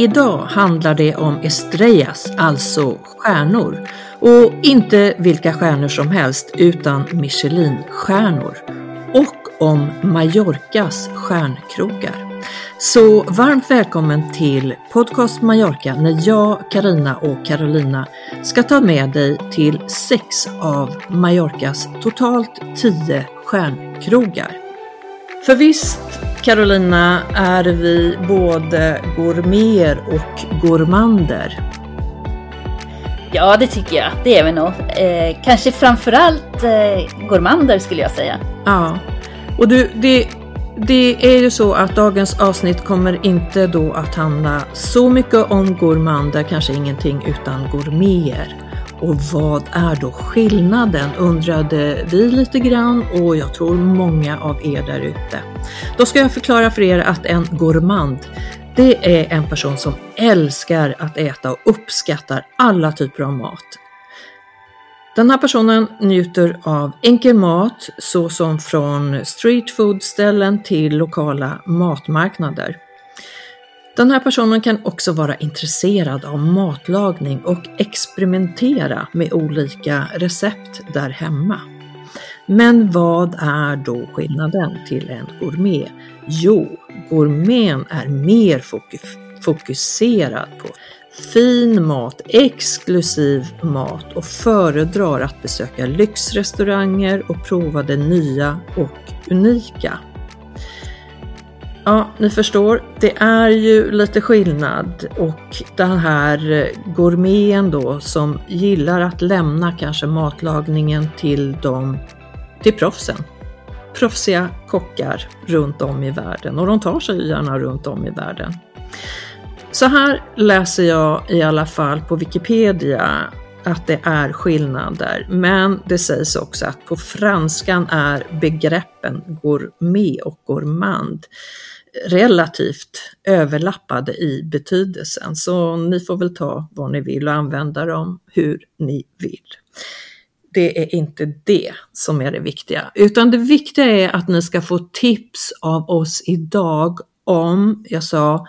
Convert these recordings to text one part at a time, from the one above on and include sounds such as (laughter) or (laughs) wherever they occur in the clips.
Idag handlar det om estrellas, alltså stjärnor. Och inte vilka stjärnor som helst, utan Michelinstjärnor. Och om Mallorcas stjärnkrogar. Så varmt välkommen till Podcast Mallorca när jag, Karina och Carolina ska ta med dig till sex av Mallorcas totalt tio stjärnkrogar. För visst, Carolina, är vi både gourmeter och gourmander. Ja, det tycker jag. Det är vi nog. Eh, kanske framförallt eh, gourmander skulle jag säga. Ja, och du, det, det är ju så att dagens avsnitt kommer inte då att handla så mycket om gourmander, kanske ingenting utan gourmeter. Och vad är då skillnaden undrade vi lite grann och jag tror många av er där ute. Då ska jag förklara för er att en gourmand det är en person som älskar att äta och uppskattar alla typer av mat. Den här personen njuter av enkel mat såsom från streetfoodställen till lokala matmarknader. Den här personen kan också vara intresserad av matlagning och experimentera med olika recept där hemma. Men vad är då skillnaden till en gourmet? Jo, gourmeten är mer fokuserad på fin mat, exklusiv mat och föredrar att besöka lyxrestauranger och prova det nya och unika. Ja, ni förstår, det är ju lite skillnad och den här eh, gourmeten då som gillar att lämna kanske matlagningen till de, till proffsen. Proffsiga kockar runt om i världen och de tar sig gärna runt om i världen. Så här läser jag i alla fall på Wikipedia att det är skillnader, men det sägs också att på franskan är begreppen gourmet och gourmand relativt överlappade i betydelsen, så ni får väl ta vad ni vill och använda dem hur ni vill. Det är inte det som är det viktiga, utan det viktiga är att ni ska få tips av oss idag om, jag sa,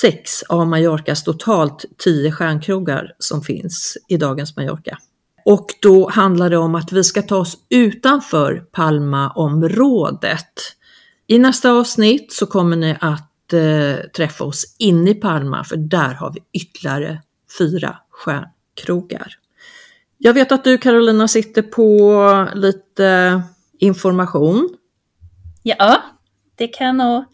sex av Mallorcas totalt tio stjärnkrogar som finns i dagens Mallorca. Och då handlar det om att vi ska ta oss utanför Palmaområdet i nästa avsnitt så kommer ni att eh, träffa oss inne i Palma för där har vi ytterligare fyra stjärnkrogar. Jag vet att du Carolina sitter på lite information. Ja, det kan jag nog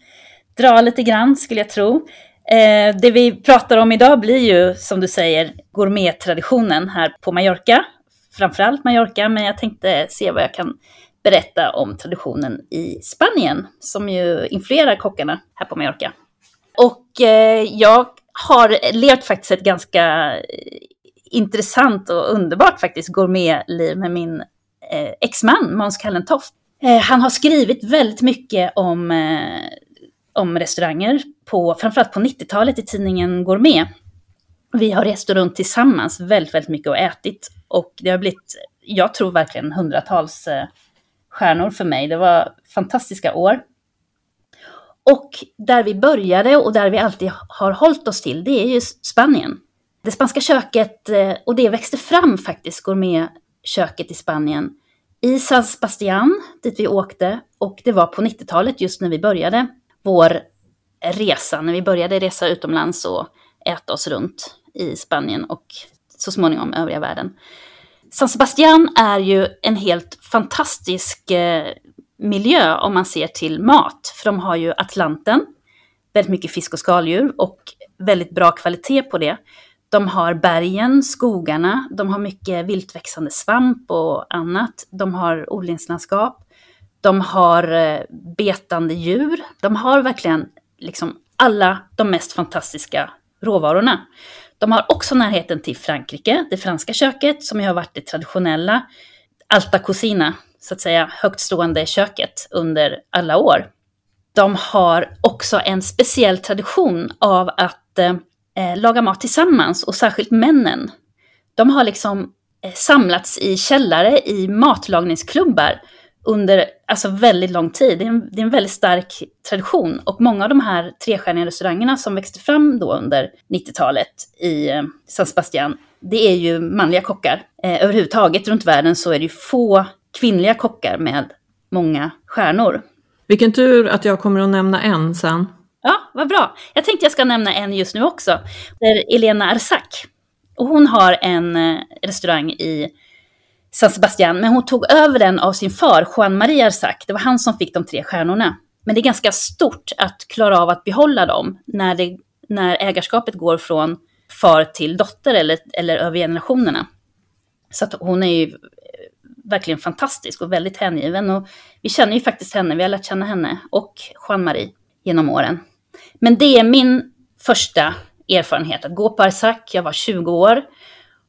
dra lite grann skulle jag tro. Eh, det vi pratar om idag blir ju, som du säger, gourmettraditionen här på Mallorca. Framförallt Mallorca, men jag tänkte se vad jag kan berätta om traditionen i Spanien, som ju influerar kockarna här på Mallorca. Och eh, jag har levt faktiskt ett ganska eh, intressant och underbart faktiskt gourmetliv med min eh, exman Måns Kallentoft. Eh, han har skrivit väldigt mycket om, eh, om restauranger, på, framförallt på 90-talet i tidningen Gourmet. Vi har rest runt tillsammans väldigt, väldigt mycket och ätit. Och det har blivit, jag tror verkligen hundratals eh, stjärnor för mig. Det var fantastiska år. Och där vi började och där vi alltid har hållit oss till, det är ju Spanien. Det spanska köket, eh, och det växte fram faktiskt, gourmetköket i Spanien, i San Sebastian, dit vi åkte. Och det var på 90-talet, just när vi började vår resa, när vi började resa utomlands och äta oss runt i Spanien och så småningom övriga världen. San Sebastian är ju en helt fantastisk eh, miljö om man ser till mat. För de har ju Atlanten, väldigt mycket fisk och skaldjur och väldigt bra kvalitet på det. De har bergen, skogarna, de har mycket viltväxande svamp och annat. De har odlingslandskap. De har eh, betande djur. De har verkligen liksom alla de mest fantastiska råvarorna. De har också närheten till Frankrike, det franska köket som ju har varit det traditionella Alta Cucina, så att säga högtstående köket under alla år. De har också en speciell tradition av att eh, laga mat tillsammans och särskilt männen. De har liksom eh, samlats i källare i matlagningsklubbar under alltså väldigt lång tid. Det är, en, det är en väldigt stark tradition och många av de här trestjärniga restaurangerna som växte fram då under 90-talet i eh, San Sebastian, det är ju manliga kockar. Eh, överhuvudtaget runt världen så är det ju få kvinnliga kockar med många stjärnor. Vilken tur att jag kommer att nämna en sen. Ja, vad bra. Jag tänkte jag ska nämna en just nu också. Det är Elena Arsak. Och hon har en eh, restaurang i San Sebastian, men hon tog över den av sin far, Juan Maria Arsak. Det var han som fick de tre stjärnorna. Men det är ganska stort att klara av att behålla dem när, det, när ägarskapet går från far till dotter eller, eller över generationerna. Så att hon är ju eh, verkligen fantastisk och väldigt hängiven. Och vi känner ju faktiskt henne, vi har lärt känna henne och Jean-Marie genom åren. Men det är min första erfarenhet, att gå på Arsak, jag var 20 år.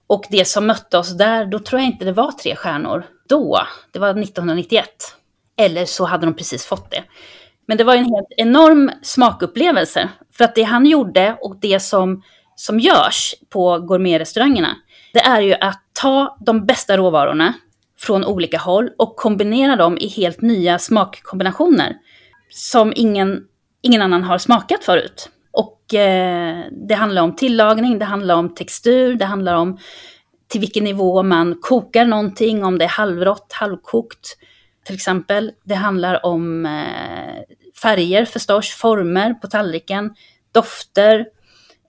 Och det som mötte oss där, då tror jag inte det var tre stjärnor. Då, det var 1991. Eller så hade de precis fått det. Men det var en helt enorm smakupplevelse. För att det han gjorde och det som, som görs på gourmetrestaurangerna, det är ju att ta de bästa råvarorna från olika håll och kombinera dem i helt nya smakkombinationer som ingen, ingen annan har smakat förut. Och eh, det handlar om tillagning, det handlar om textur, det handlar om till vilken nivå man kokar någonting, om det är halvrått, halvkokt till exempel. Det handlar om eh, färger förstås, former på tallriken, dofter,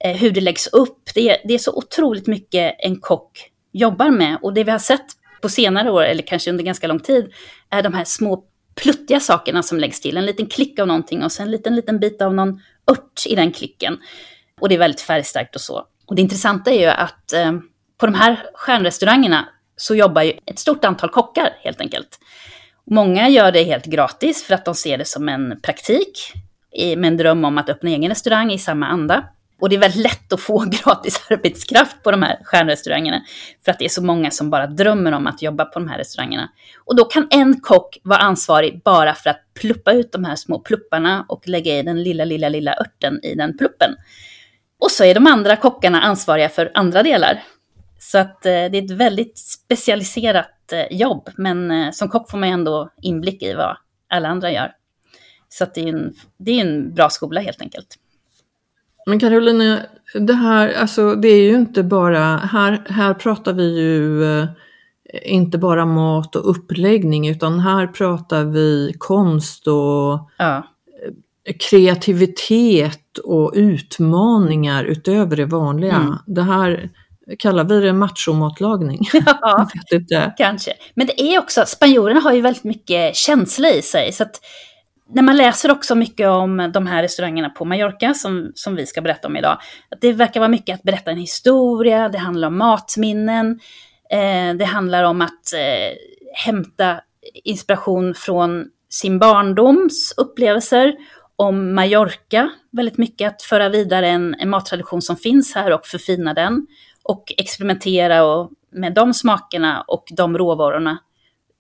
eh, hur det läggs upp. Det är, det är så otroligt mycket en kock jobbar med. Och det vi har sett på senare år, eller kanske under ganska lång tid, är de här små pluttiga sakerna som läggs till. En liten klick av någonting och sen en liten, liten bit av någon ört i den klicken. Och det är väldigt färgstarkt och så. Och det intressanta är ju att eh, på de här stjärnrestaurangerna så jobbar ju ett stort antal kockar helt enkelt. Många gör det helt gratis för att de ser det som en praktik med en dröm om att öppna egen restaurang i samma anda. Och det är väldigt lätt att få (laughs) gratis arbetskraft på de här stjärnrestaurangerna. För att det är så många som bara drömmer om att jobba på de här restaurangerna. Och då kan en kock vara ansvarig bara för att pluppa ut de här små plupparna och lägga i den lilla, lilla, lilla örten i den pluppen. Och så är de andra kockarna ansvariga för andra delar. Så att eh, det är ett väldigt specialiserat eh, jobb, men eh, som kock får man ju ändå inblick i vad alla andra gör. Så att det är en, det är en bra skola helt enkelt. Men Carolina, det här, alltså det är ju inte bara, här, här pratar vi ju eh, inte bara mat och uppläggning utan här pratar vi konst och ja. kreativitet och utmaningar utöver det vanliga. Mm. Det här kallar vi det machomatlagning. (laughs) Ja, kanske. Men det är också, spanjorerna har ju väldigt mycket känsla i sig. Så att när man läser också mycket om de här restaurangerna på Mallorca som, som vi ska berätta om idag, att det verkar vara mycket att berätta en historia, det handlar om matminnen, eh, det handlar om att eh, hämta inspiration från sin barndoms upplevelser, om Mallorca, väldigt mycket att föra vidare en, en mattradition som finns här och förfina den, och experimentera och, med de smakerna och de råvarorna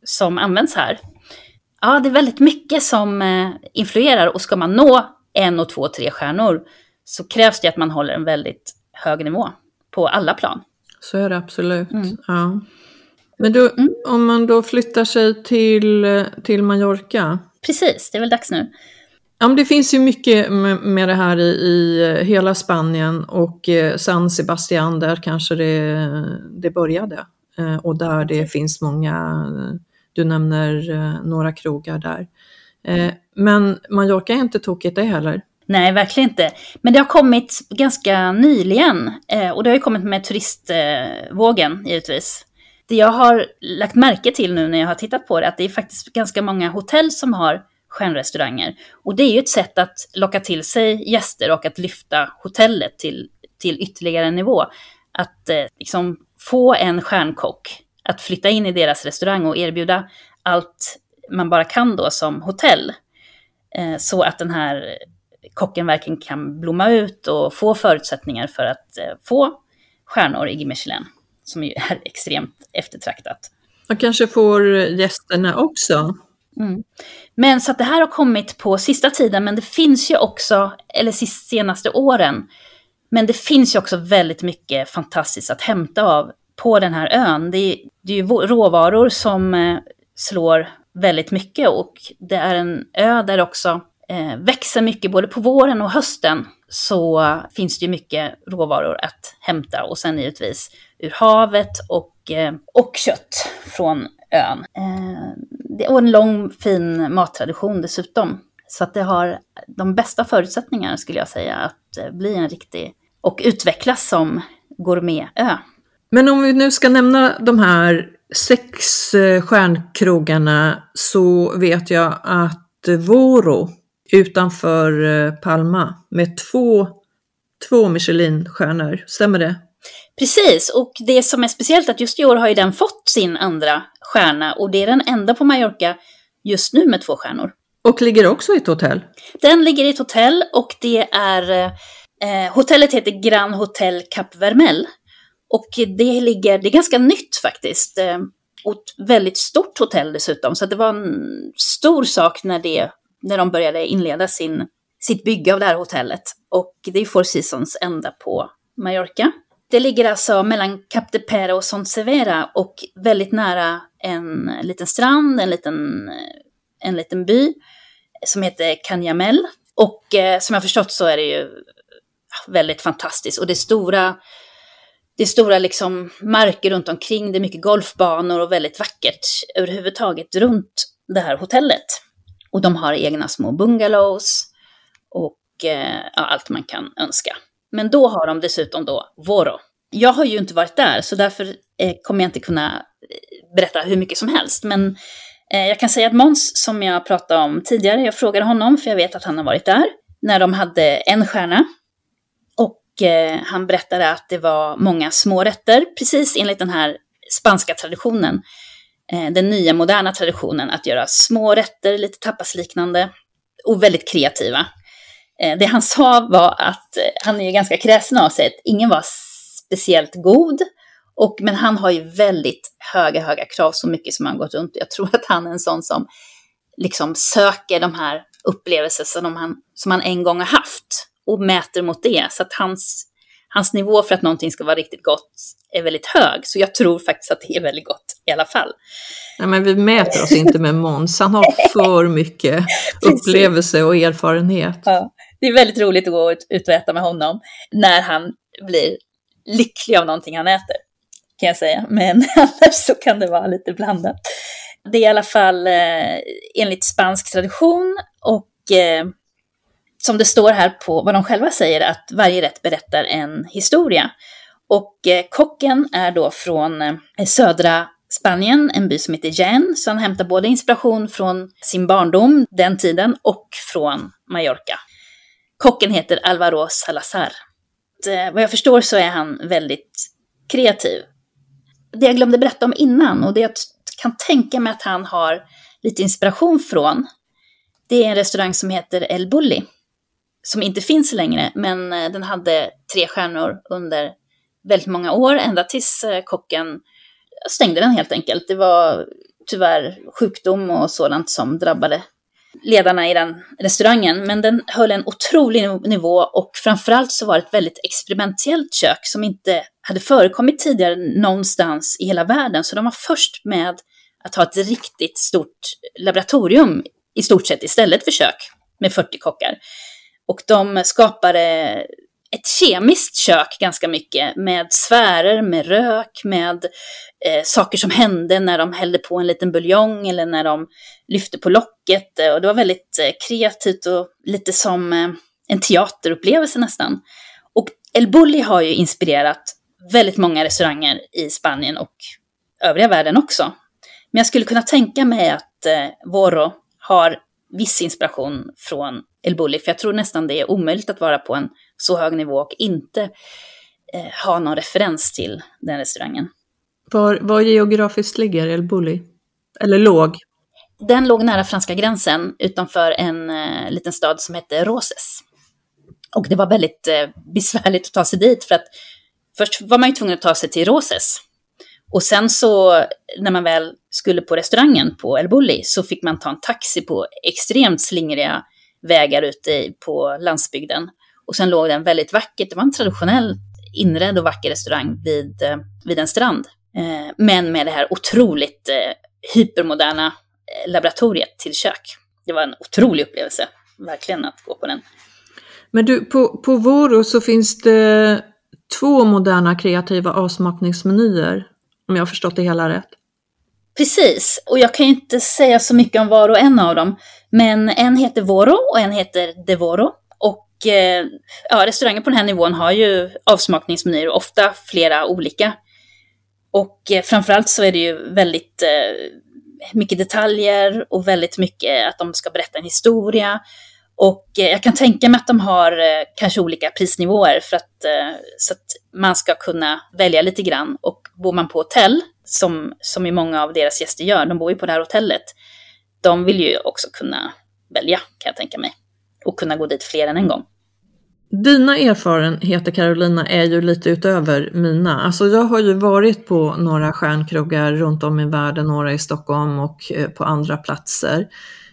som används här. Ja, det är väldigt mycket som eh, influerar och ska man nå en och två, tre stjärnor så krävs det att man håller en väldigt hög nivå på alla plan. Så är det absolut. Mm. Ja. Men då, mm. om man då flyttar sig till, till Mallorca? Precis, det är väl dags nu. Ja, men det finns ju mycket med, det här i, i, hela Spanien och eh, San Sebastian, där kanske det, det började. Eh, och där det finns många du nämner eh, några krogar där. Eh, men Mallorca är inte tokigt det heller. Nej, verkligen inte. Men det har kommit ganska nyligen. Eh, och det har ju kommit med turistvågen, givetvis. Det jag har lagt märke till nu när jag har tittat på det, att det är faktiskt ganska många hotell som har stjärnrestauranger. Och det är ju ett sätt att locka till sig gäster och att lyfta hotellet till, till ytterligare nivå. att eh, liksom få en stjärnkock att flytta in i deras restaurang och erbjuda allt man bara kan då som hotell. Eh, så att den här kocken verkligen kan blomma ut och få förutsättningar för att eh, få stjärnor i Michelin, som ju är extremt eftertraktat. Man kanske får gästerna också. Mm. Men så att det här har kommit på sista tiden, men det finns ju också, eller senaste åren, men det finns ju också väldigt mycket fantastiskt att hämta av på den här ön. Det är, det är ju råvaror som eh, slår väldigt mycket och det är en ö där också eh, växer mycket, både på våren och hösten så finns det ju mycket råvaror att hämta och sen givetvis ur havet och, eh, och kött från ön. Eh, det, och en lång fin mattradition dessutom. Så att det har de bästa förutsättningarna skulle jag säga att eh, bli en riktig och utvecklas som gourmetö. Men om vi nu ska nämna de här sex eh, stjärnkrogarna så vet jag att Voro utanför eh, Palma med två, två Michelinstjärnor, stämmer det? Precis, och det som är speciellt är att just i år har ju den fått sin andra stjärna och det är den enda på Mallorca just nu med två stjärnor. Och ligger också i ett hotell? Den ligger i ett hotell och det är eh, hotellet heter Grand Hotel Cap Vermel. Och det ligger, det är ganska nytt faktiskt. Eh, och ett väldigt stort hotell dessutom. Så det var en stor sak när, det, när de började inleda sin, sitt bygge av det här hotellet. Och det är Four Seasons enda på Mallorca. Det ligger alltså mellan Cap de Pera och Son Severa och väldigt nära en liten strand, en liten, en liten by som heter Canyamel. Och eh, som jag förstått så är det ju väldigt fantastiskt. Och det stora det är stora liksom marker runt omkring, det är mycket golfbanor och väldigt vackert överhuvudtaget runt det här hotellet. Och de har egna små bungalows och eh, allt man kan önska. Men då har de dessutom då Voro. Jag har ju inte varit där, så därför eh, kommer jag inte kunna eh, berätta hur mycket som helst. Men eh, jag kan säga att Måns, som jag pratade om tidigare, jag frågade honom, för jag vet att han har varit där, när de hade en stjärna Eh, han berättade att det var många små rätter, precis enligt den här spanska traditionen. Eh, den nya moderna traditionen att göra små rätter, lite tapasliknande och väldigt kreativa. Eh, det han (laughs) sa var att eh, han är ganska kräsen av sig, att ingen var speciellt god. Och, men han har ju väldigt höga, höga krav, så mycket som han gått runt. Jag tror att han är en sån som liksom söker de här upplevelser som han, som han en gång har haft och mäter mot det. Så att hans, hans nivå för att någonting ska vara riktigt gott är väldigt hög. Så jag tror faktiskt att det är väldigt gott i alla fall. Nej, men vi mäter oss inte med Måns, han har (laughs) för mycket upplevelse och erfarenhet. Ja, det är väldigt roligt att gå ut och äta med honom när han blir lycklig av någonting han äter, kan jag säga. Men (laughs) annars så kan det vara lite blandat. Det är i alla fall eh, enligt spansk tradition och eh, som det står här på vad de själva säger, att varje rätt berättar en historia. Och eh, kocken är då från eh, södra Spanien, en by som heter Jaén, så han hämtar både inspiration från sin barndom, den tiden, och från Mallorca. Kocken heter Alvaro Salazar. Eh, vad jag förstår så är han väldigt kreativ. Det jag glömde berätta om innan, och det jag kan tänka mig att han har lite inspiration från, det är en restaurang som heter El Bulli som inte finns längre, men eh, den hade tre stjärnor under väldigt många år, ända tills eh, kocken stängde den helt enkelt. Det var tyvärr sjukdom och sådant som drabbade ledarna i den restaurangen, men den höll en otrolig nivå och framförallt så var det ett väldigt experimentellt kök som inte hade förekommit tidigare någonstans i hela världen. Så de var först med att ha ett riktigt stort laboratorium i stort sett istället för kök med 40 kockar. Och de skapade ett kemiskt kök ganska mycket med sfärer, med rök, med eh, saker som hände när de hällde på en liten buljong eller när de lyfte på locket. Eh, och det var väldigt eh, kreativt och lite som eh, en teaterupplevelse nästan. Och El Bulli har ju inspirerat väldigt många restauranger i Spanien och övriga världen också. Men jag skulle kunna tänka mig att eh, Voro har viss inspiration från El Bulli, för jag tror nästan det är omöjligt att vara på en så hög nivå och inte eh, ha någon referens till den restaurangen. Var, var geografiskt ligger El Bulli? Eller låg? Den låg nära franska gränsen utanför en eh, liten stad som hette Roses. Och det var väldigt eh, besvärligt att ta sig dit för att först var man ju tvungen att ta sig till Roses. Och sen så när man väl skulle på restaurangen på El Bulli så fick man ta en taxi på extremt slingriga vägar ute på landsbygden. Och sen låg den väldigt vackert, det var en traditionell inredd och vacker restaurang vid, eh, vid en strand. Eh, men med det här otroligt eh, hypermoderna laboratoriet till kök. Det var en otrolig upplevelse, verkligen, att gå på den. Men du, på, på Voro så finns det två moderna kreativa avsmakningsmenyer, om jag har förstått det hela rätt. Precis, och jag kan ju inte säga så mycket om var och en av dem. Men en heter Voro och en heter Devoro. Och eh, ja, restauranger på den här nivån har ju avsmakningsmenyer, ofta flera olika. Och eh, framförallt så är det ju väldigt eh, mycket detaljer och väldigt mycket att de ska berätta en historia. Och eh, jag kan tänka mig att de har eh, kanske olika prisnivåer för att, eh, så att man ska kunna välja lite grann. Och bor man på hotell, som, som i många av deras gäster gör, de bor ju på det här hotellet, de vill ju också kunna välja, kan jag tänka mig. Och kunna gå dit fler än en gång. Dina erfarenheter Carolina är ju lite utöver mina. Alltså jag har ju varit på några stjärnkrogar runt om i världen, några i Stockholm och eh, på andra platser.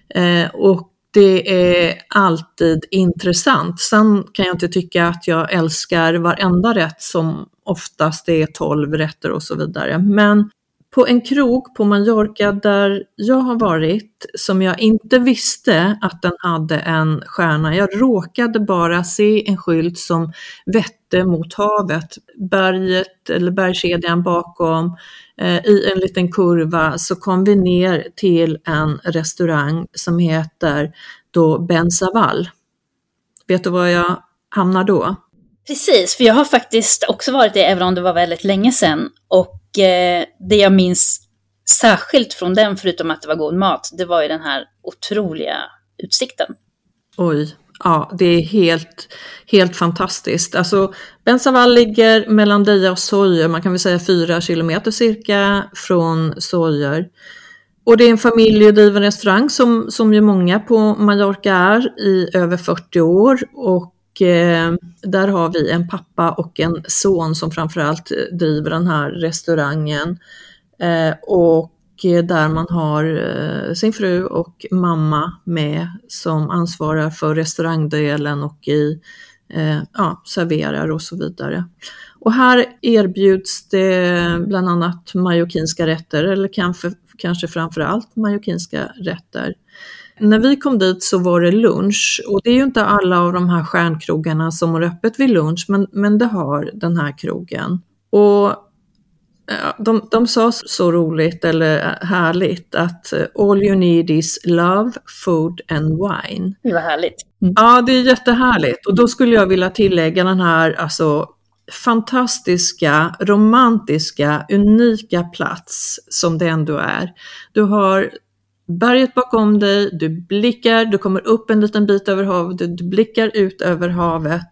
Eh, och det är alltid intressant. Sen kan jag inte tycka att jag älskar varenda rätt som oftast det är 12 rätter och så vidare. Men på en krog på Mallorca där jag har varit, som jag inte visste att den hade en stjärna. Jag råkade bara se en skylt som vette mot havet. Berget eller bergskedjan bakom, eh, i en liten kurva så kom vi ner till en restaurang som heter då Ben Saval. Vet du var jag hamnar då? Precis, för jag har faktiskt också varit det, även om det var väldigt länge sedan. Och eh, det jag minns särskilt från den, förutom att det var god mat, det var ju den här otroliga utsikten. Oj, ja det är helt, helt fantastiskt. Alltså Bensaval ligger mellan Deja och Sojer, man kan väl säga fyra kilometer cirka från Sojer. Och det är en familjedriven restaurang som, som ju många på Mallorca är i över 40 år. Och Eh, där har vi en pappa och en son som framförallt driver den här restaurangen. Eh, och där man har eh, sin fru och mamma med som ansvarar för restaurangdelen och i, eh, ja, serverar och så vidare. Och här erbjuds det bland annat majorkinska rätter eller kanske, kanske framförallt majorkinska rätter. När vi kom dit så var det lunch och det är ju inte alla av de här stjärnkrogarna som har öppet vid lunch men, men det har den här krogen. Och de, de sa så roligt eller härligt att all you need is love, food and wine. Det var härligt. Mm. Ja, det är jättehärligt och då skulle jag vilja tillägga den här alltså, fantastiska, romantiska, unika plats som det ändå är. Du har berget bakom dig, du blickar, du kommer upp en liten bit över havet, du blickar ut över havet.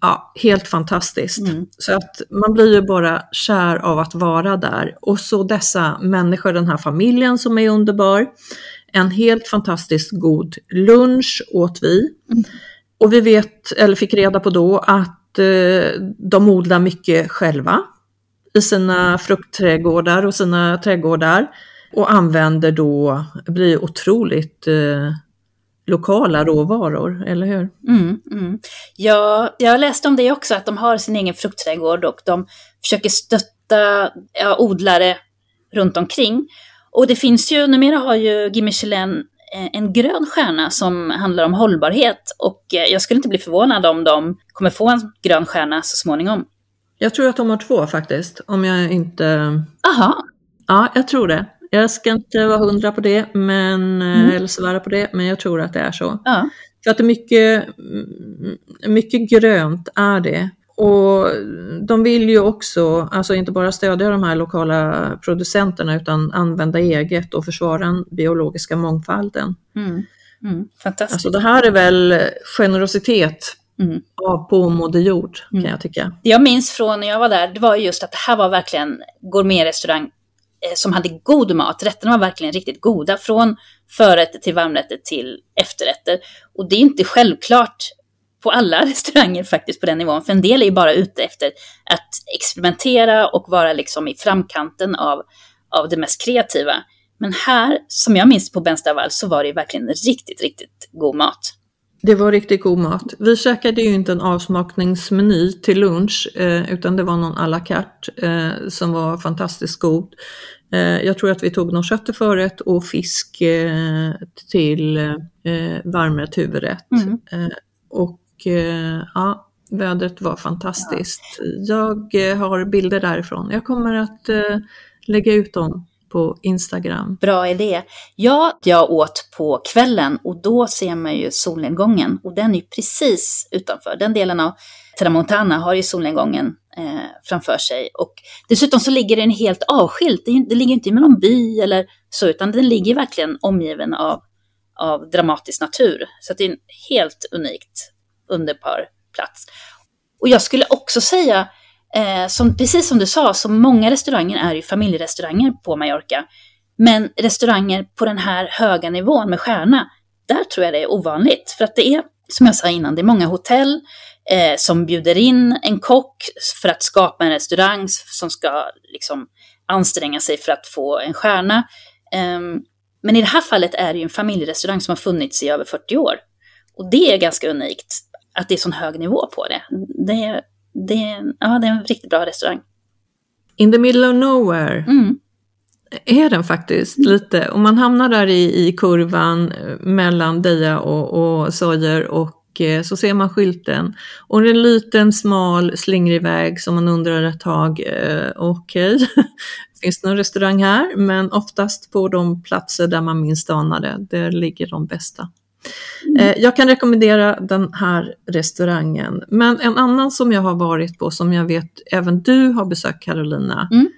Ja, helt fantastiskt. Mm. Så att man blir ju bara kär av att vara där. Och så dessa människor, den här familjen som är underbar. En helt fantastiskt god lunch åt vi. Mm. Och vi vet, eller fick reda på då, att eh, de odlar mycket själva i sina fruktträdgårdar och sina trädgårdar och använder då, blir otroligt eh, lokala råvaror, eller hur? Mm, mm. Ja, jag läste om det också, att de har sin egen fruktträdgård och de försöker stötta ja, odlare runt omkring. Och det finns ju, numera har ju Guy Michelin eh, en grön stjärna som handlar om hållbarhet och eh, jag skulle inte bli förvånad om de kommer få en grön stjärna så småningom. Jag tror att de har två faktiskt, om jag inte... Aha. Ja, jag tror det. Jag ska inte vara hundra på det, men, eh, mm. eller svära på det, men jag tror att det är så. Ja. För att det är mycket, mm, mycket grönt är det. Och de vill ju också, alltså inte bara stödja de här lokala producenterna utan använda eget och försvara den biologiska mångfalden. Mm. Mm. Fantastiskt. Alltså det här är väl generositet Mm. av på Jord kan Mm. jag tycka. Jag minns från när jag var där, det var just att det här var verkligen gourmetrestaurang Eh, som hade god mat. Rätterna var verkligen riktigt goda, från förrätter till varmrätter till efterrätter. Och det är inte självklart på alla (laughs) restauranger faktiskt på den nivån, för en del är ju bara ute efter att experimentera och vara liksom i framkanten av, av det mest kreativa. Men här, som jag minns på Benstavall, så var det ju verkligen riktigt, riktigt god mat. Det var riktigt god mat. Vi käkade ju inte en avsmakningsmeny till lunch eh, utan det var någon à la carte eh, som var fantastiskt god. Eh, jag tror att vi tog någon kött till förrätt och fisk eh, till eh, varmrätt huvudrätt. Mm. Eh, och eh, ja, vädret var fantastiskt. Jag eh, har bilder därifrån. Jag kommer att lägga ut dem på Instagram. Bra idé. Ja, jag åt på kvällen och då ser man ju solnedgången och den är ju precis utanför. Den delen av Tramontana har ju solnedgången eh, framför sig och dessutom så ligger den helt avskilt. Det, det ligger inte i någon by eller så utan den ligger verkligen omgiven av, av dramatisk natur. Så att det är en helt unikt underbar plats. Och jag skulle också säga Eh, som, precis som du sa, så många restauranger är ju familjerestauranger på Mallorca. Men restauranger på den här höga nivån med stjärna, där tror jag det är ovanligt. För att det är, som jag sa innan, det är många hotell eh, som bjuder in en kock för att skapa en restaurang som ska liksom anstränga sig för att få en stjärna. Eh, men i det här fallet är det ju en familjerestaurang som har funnits i över 40 år. Och det är ganska unikt, att det är sån hög nivå på det. Det är, det är, ja, det är en riktigt bra restaurang. In the middle of nowhere. Mm. är den faktiskt lite. Om man hamnar där i, i kurvan eh, mellan Deja och, och Sawyer och eh, så ser man skylten. Och det är en liten smal slingrig väg som man undrar ett tag, eh, okej, (laughs) finns det någon restaurang här? Men oftast på de platser där man minst anar det, där ligger de bästa. Eh, Jag kan rekommendera den här restaurangen. Men en annan som jag har varit på, som jag vet även du har besökt Carolina, Mm.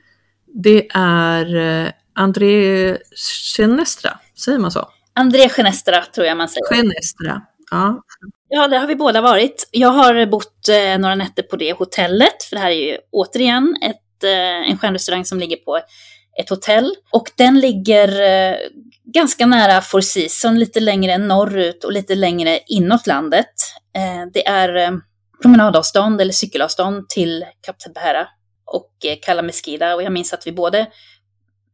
det är eh, André Genestra, säger man så? André Genestra tror jag man säger. Genestra, ja. Ja, där har vi båda varit. Jag har bott eh, några nätter på det hotellet, för det här är ju återigen ett, en stjärnrestaurang som ligger på ett hotell. Och den ligger ganska nära Four Seasons, lite längre norrut och lite längre inåt landet. Eh, det är eh, promenadavstånd eller cykelavstånd till Kap Tebera och eh, Kalla Cala Mesquida. Och jag minns att vi både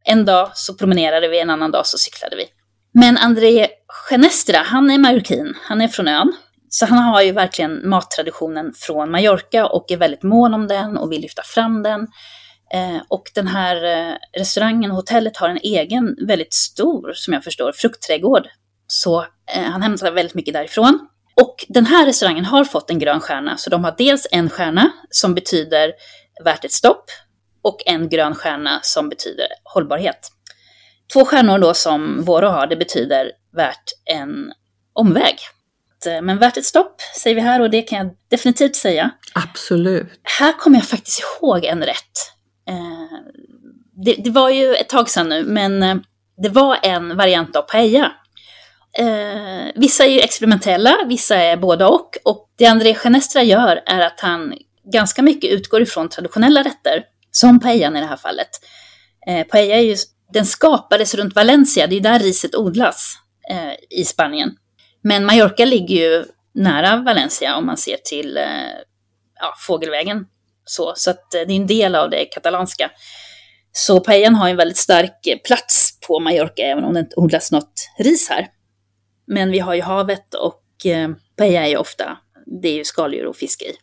en dag så promenerade vi, en annan dag så cyklade vi. Men André Genestra, han är marockin, han är från ön. Så han har ju verkligen mattraditionen från Mallorca och är väldigt mån om den och vill lyfta fram den. Eh, och den här eh, restaurangen, hotellet, har en egen, väldigt stor, som jag förstår, fruktträdgård. Så eh, han hämtar väldigt mycket därifrån. Och den här restaurangen har fått en grön stjärna, så de har dels en stjärna som betyder värt ett stopp och en grön stjärna som betyder hållbarhet. Två stjärnor då som Voro har, det betyder värt en omväg. Eh, Men värt ett stopp säger vi här och det kan jag definitivt säga. Absolut. Här kommer jag faktiskt ihåg en rätt. Eh, det, det var ju ett tag sedan nu, men eh, det var en variant av paella. Eh, vissa är ju experimentella, vissa är båda och. Och det André Genestra gör är att han ganska mycket utgår ifrån traditionella rätter, som paellan i det här fallet. Eh, paella är ju, den skapades runt Valencia, det är där riset odlas eh, i Spanien. Men Mallorca ligger ju nära Valencia om man ser till eh, ja, fågelvägen. Så, så att eh, det är en del av det katalanska. Så paellan har en väldigt stark eh, plats på Mallorca, även om det inte odlas något ris här. Men vi har ju havet och eh, paella är ju ofta, det är ju skaldjur och fisk i.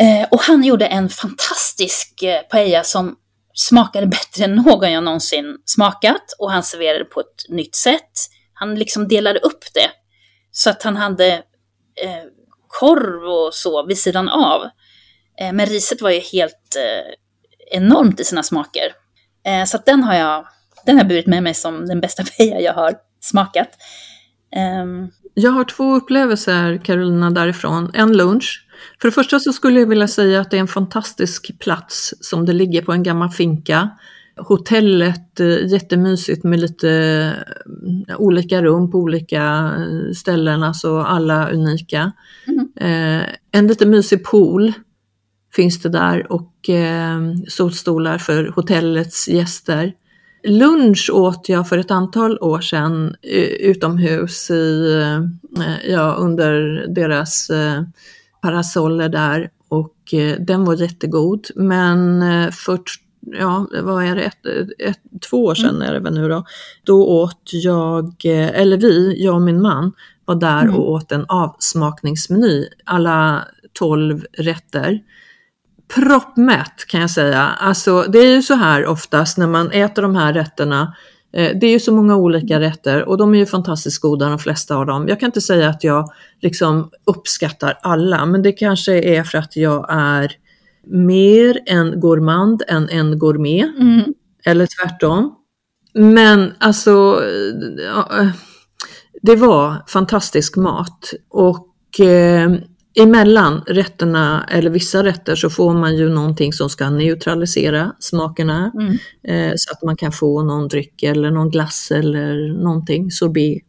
Eh, och han gjorde en fantastisk eh, paella som smakade bättre än någon jag någonsin smakat. Och han serverade på ett nytt sätt. Han liksom delade upp det. Så att han hade eh, korv och så vid sidan av. Eh, men riset var ju helt eh, enormt i sina smaker. Eh, så den har jag, den har burit med mig som den bästa (laughs) paella jag har smakat. Ehm, Jag har två upplevelser, Carolina, därifrån. En lunch. För det första så skulle jag vilja säga att det är en fantastisk plats som det ligger på en gammal finka. Hotellet, jättemysigt med lite olika rum på olika ställen, alltså alla unika. Eh, en lite mysig pool finns det där och eh, solstolar för hotellets gäster. Lunch åt jag för ett antal år sedan eh, utomhus i, eh, ja, under deras eh, parasoller där och den var jättegod. Men för, ja, vad är det, ett, ett, två år sedan mm. är det väl nu då, då åt jag, eller vi, jag och min man, var där mm. och åt en avsmakningsmeny, alla tolv rätter proppmätt kan jag säga. Alltså det är ju så här oftast när man äter de här rätterna. Eh, det är ju så många olika rätter och de är ju fantastiskt goda de flesta av dem. Jag kan inte säga att jag liksom uppskattar alla, men det kanske är för att jag är mer en gourmand än en gourmet. Mm. Eller tvärtom. Men alltså, eh, det var fantastisk mat och eh, emellan rätterna, eller vissa rätter, så får man ju någonting som ska neutralisera smakerna. Mm. Eh, så att man kan få någon dryck eller någon glass eller någonting, sorbet.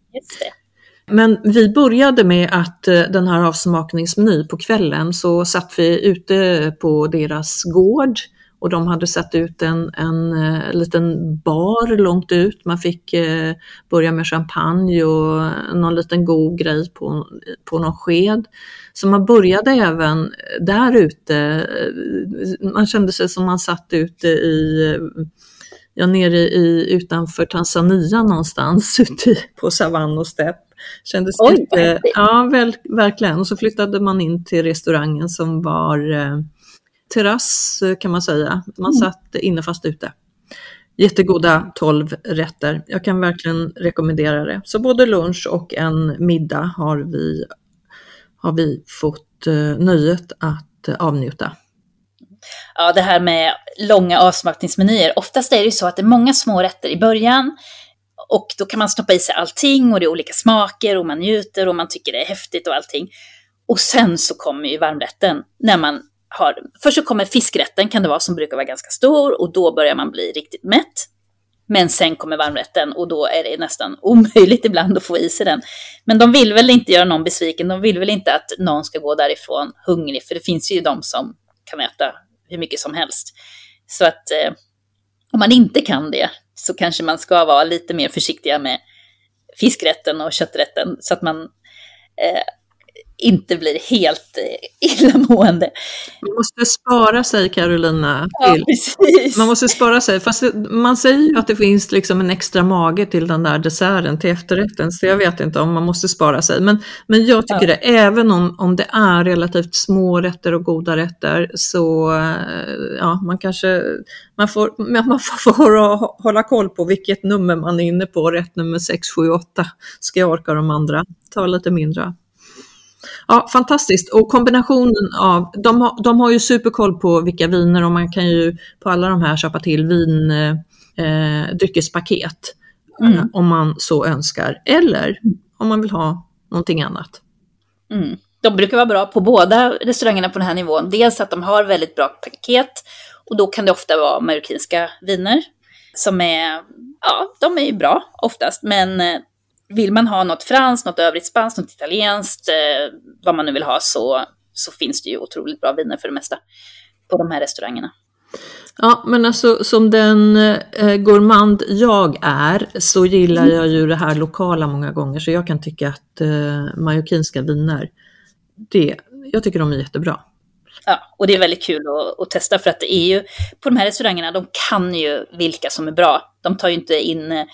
Men vi började med att eh, den här avsmakningsmeny på kvällen så satt vi ute på deras gård och de hade satt ut en, en, en eh, liten bar långt ut. Man fick eh, börja med champagne och någon liten god grej på, på någon sked. Så man började även där ute. Man kände sig som man satt ute i ja, nere i, utanför Tanzania någonstans (laughs) ute på savann och stepp. Kändes Oj, lite, ja, väl, verkligen. Och så flyttade man in till restaurangen som var eh, terrass kan man säga. Man mm. satt inne fast ute. Jättegoda 12 rätter. Jag kan verkligen rekommendera det. Så både lunch och en middag har vi, har vi fått eh, nöjet att eh, avnjuta. Ja, det här med långa avsmaktningsmenyer. Oftast är det ju så att det är många små rätter i början och då kan man stoppa i sig allting och det är olika smaker och man njuter och man tycker det är häftigt och allting. Och sen så kommer ju varmrätten när man har, först så kommer fiskrätten kan det vara som brukar vara ganska stor och då börjar man bli riktigt mätt. Men sen kommer varmrätten och då är det nästan omöjligt (laughs) ibland att få i sig den. Men de vill väl inte göra någon besviken, de vill väl inte att någon ska gå därifrån hungrig, för det finns ju de som kan äta hur mycket som helst. Så att eh, om man inte kan det så kanske man ska vara lite mer försiktiga med fiskrätten och kötträtten så att man eh, inte blir helt eh, illamående. Man måste spara sig Carolina. Till. Ja, man måste spara sig, fast man säger ju att det finns liksom en extra mage till den där desserten, till efterrätten, så jag vet inte om man måste spara sig. Men, men jag tycker ja. det, även om, om det är relativt små rätter och goda rätter, så eh, ja, man kanske man får, man får hålla koll på vilket nummer man är inne på, rätt nummer 6, 7, 8. Ska jag orka de andra? Ta lite mindre. Ja, fantastiskt. Och kombinationen av, de har, de har ju superkoll på vilka viner och man kan ju på alla de här köpa till vin, eh, dryckespaket mm. eh, om man så önskar. Eller om man vill ha någonting annat. Mm. De brukar vara bra på båda restaurangerna på den här nivån. Dels att de har väldigt bra paket och då kan det ofta vara marockinska viner som är, ja, de är ju bra oftast, men eh, vill man ha något franskt, något övrigt spanskt, något italienskt, eh, vad man nu vill ha, så, så finns det ju otroligt bra viner för det mesta på de här restaurangerna. Ja, men alltså som den eh, gourmand jag är så gillar jag ju det här lokala många gånger så jag kan tycka att eh, majorkinska viner, det, jag tycker de är jättebra. Ja, och det är väldigt kul att, att, testa för att det är ju, på de här restaurangerna, de kan ju vilka som är bra. De tar ju inte in eh,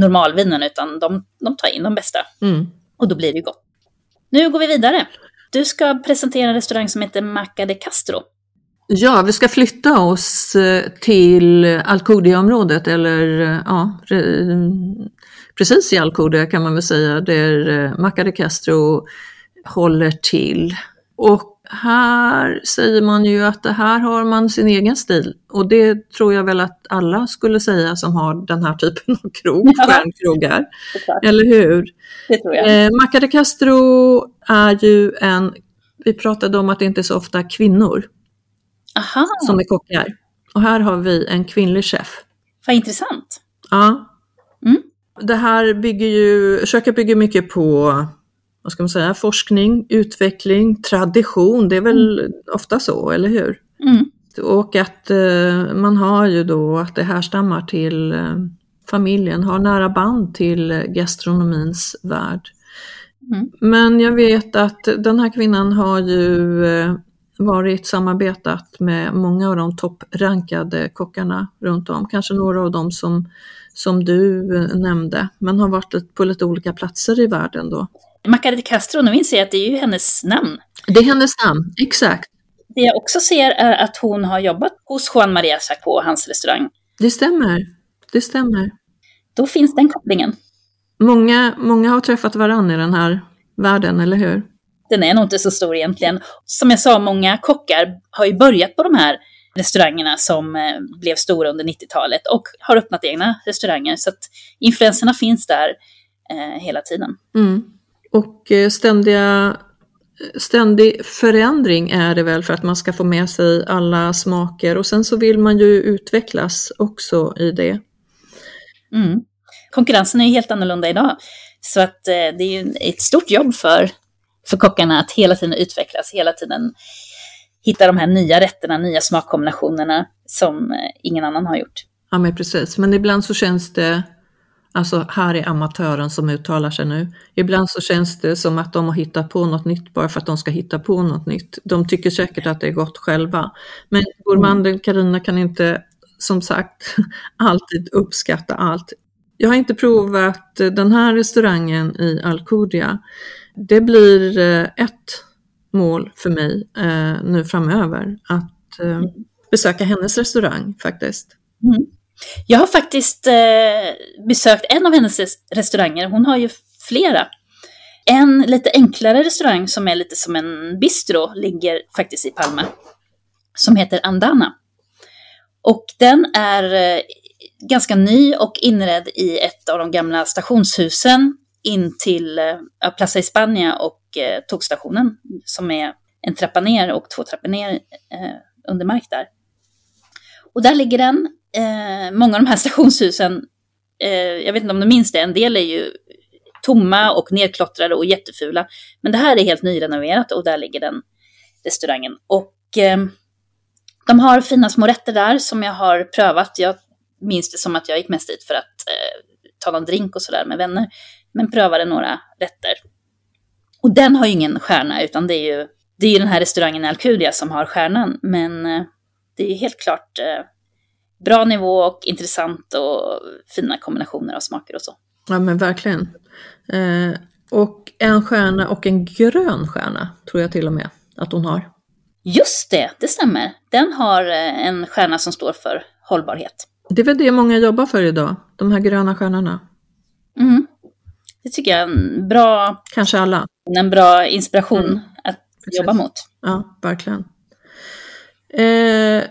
normalvinen, utan de, de tar in de bästa. Mm. Och då blir det gott. Nu går vi vidare. Du ska presentera en restaurang som heter Maca de Castro. Ja, vi ska flytta oss eh, till Alcudia-området, eller eh, ja, precis i Alcudia kan man väl säga, där eh, Maca de Castro håller till. Och här säger man ju att det här har man sin egen stil och det tror jag väl att alla skulle säga som har den här typen av krog, ja. stjärnkrogar. Eller hur? Det tror jag. Eh, Maca de Castro är ju en, vi pratade om att det inte är så ofta kvinnor Aha. som är kockar. Och här har vi en kvinnlig chef. Vad intressant. Ja. Mm. Det här bygger ju, köket bygger mycket på vad ska man säga, forskning, utveckling, tradition. Det är väl ofta så, eller hur? Mm. Och att eh, man har ju då att det härstammar till eh, familjen, har nära band till gastronomins värld. Mm. Men jag vet att den här kvinnan har ju eh, varit samarbetat med många av de topprankade kockarna runt om, kanske några av dem som, som du eh, nämnde, men har varit på lite olika platser i världen då. De Castro, nu inser jag att det är ju hennes namn. Det är hennes namn, exakt. Det jag också ser är att hon har jobbat hos Juan Maria Sacco, hans restaurang. Det stämmer. Det stämmer. Då finns den kopplingen. Många, många har träffat varandra i den här världen, eller hur? Den är nog inte så stor egentligen. Som jag sa, många kockar har ju börjat på de här restaurangerna som eh, blev stora under 90-talet och har öppnat egna restauranger. Så att influenserna finns där eh, hela tiden. Mm. Och eh, ständiga, ständig förändring är det väl för att man ska få med sig alla smaker och sen så vill man ju utvecklas också i det. Mm. Konkurrensen är ju helt annorlunda idag. Så att eh, det är ju ett stort jobb för, för kockarna att hela tiden utvecklas, hela tiden hitta de här nya rätterna, nya smakkombinationerna som eh, ingen annan har gjort. Ja men precis, men ibland så känns det, alltså här är amatören som uttalar sig nu, ibland så känns det som att de har hittat på något nytt bara för att de ska hitta på något nytt. De tycker säkert att det är gott själva. Men gourmanden Karina kan inte, som sagt, (laughs) alltid uppskatta allt. Jag har inte provat den här restaurangen i Alcudia. Det blir eh, ett mål för mig eh, nu framöver, att eh, besöka hennes restaurang faktiskt. Mm. Jag har faktiskt eh, besökt en av hennes restauranger. Hon har ju flera. En lite enklare restaurang som är lite som en bistro ligger faktiskt i Palma. Som heter Andana. Och den är eh, ganska ny och inredd i ett av de gamla stationshusen in till eh, Plaza Hispania och eh, tågstationen som är en trappa ner och två trappor ner eh, under mark där. Och där ligger den. Eh, många av de här stationshusen, eh, jag vet inte om du minns det, en del är ju tomma och nedklottrade och jättefula. Men det här är helt nyrenoverat och där ligger den restaurangen. Och eh, de har fina små rätter där som jag har prövat. Jag minns det som att jag gick mest dit för att eh, ta någon drink och sådär med vänner. Men prövade några rätter. Och den har ju ingen stjärna utan det är ju, det är ju den här restaurangen i Alcudia som har stjärnan. Men eh, det är ju helt klart eh, bra nivå och intressant och fina kombinationer av smaker och så. Ja men verkligen. Eh, och en stjärna och en grön stjärna tror jag till och med att hon har. Just det, det stämmer. Den har eh, en stjärna som står för hållbarhet. Det är väl det många jobbar för idag, de här gröna stjärnorna. Mm. Det tycker jag är en bra, Kanske alla. en bra inspiration Mm. att Precis. jobba mot. Ja, verkligen. Eh,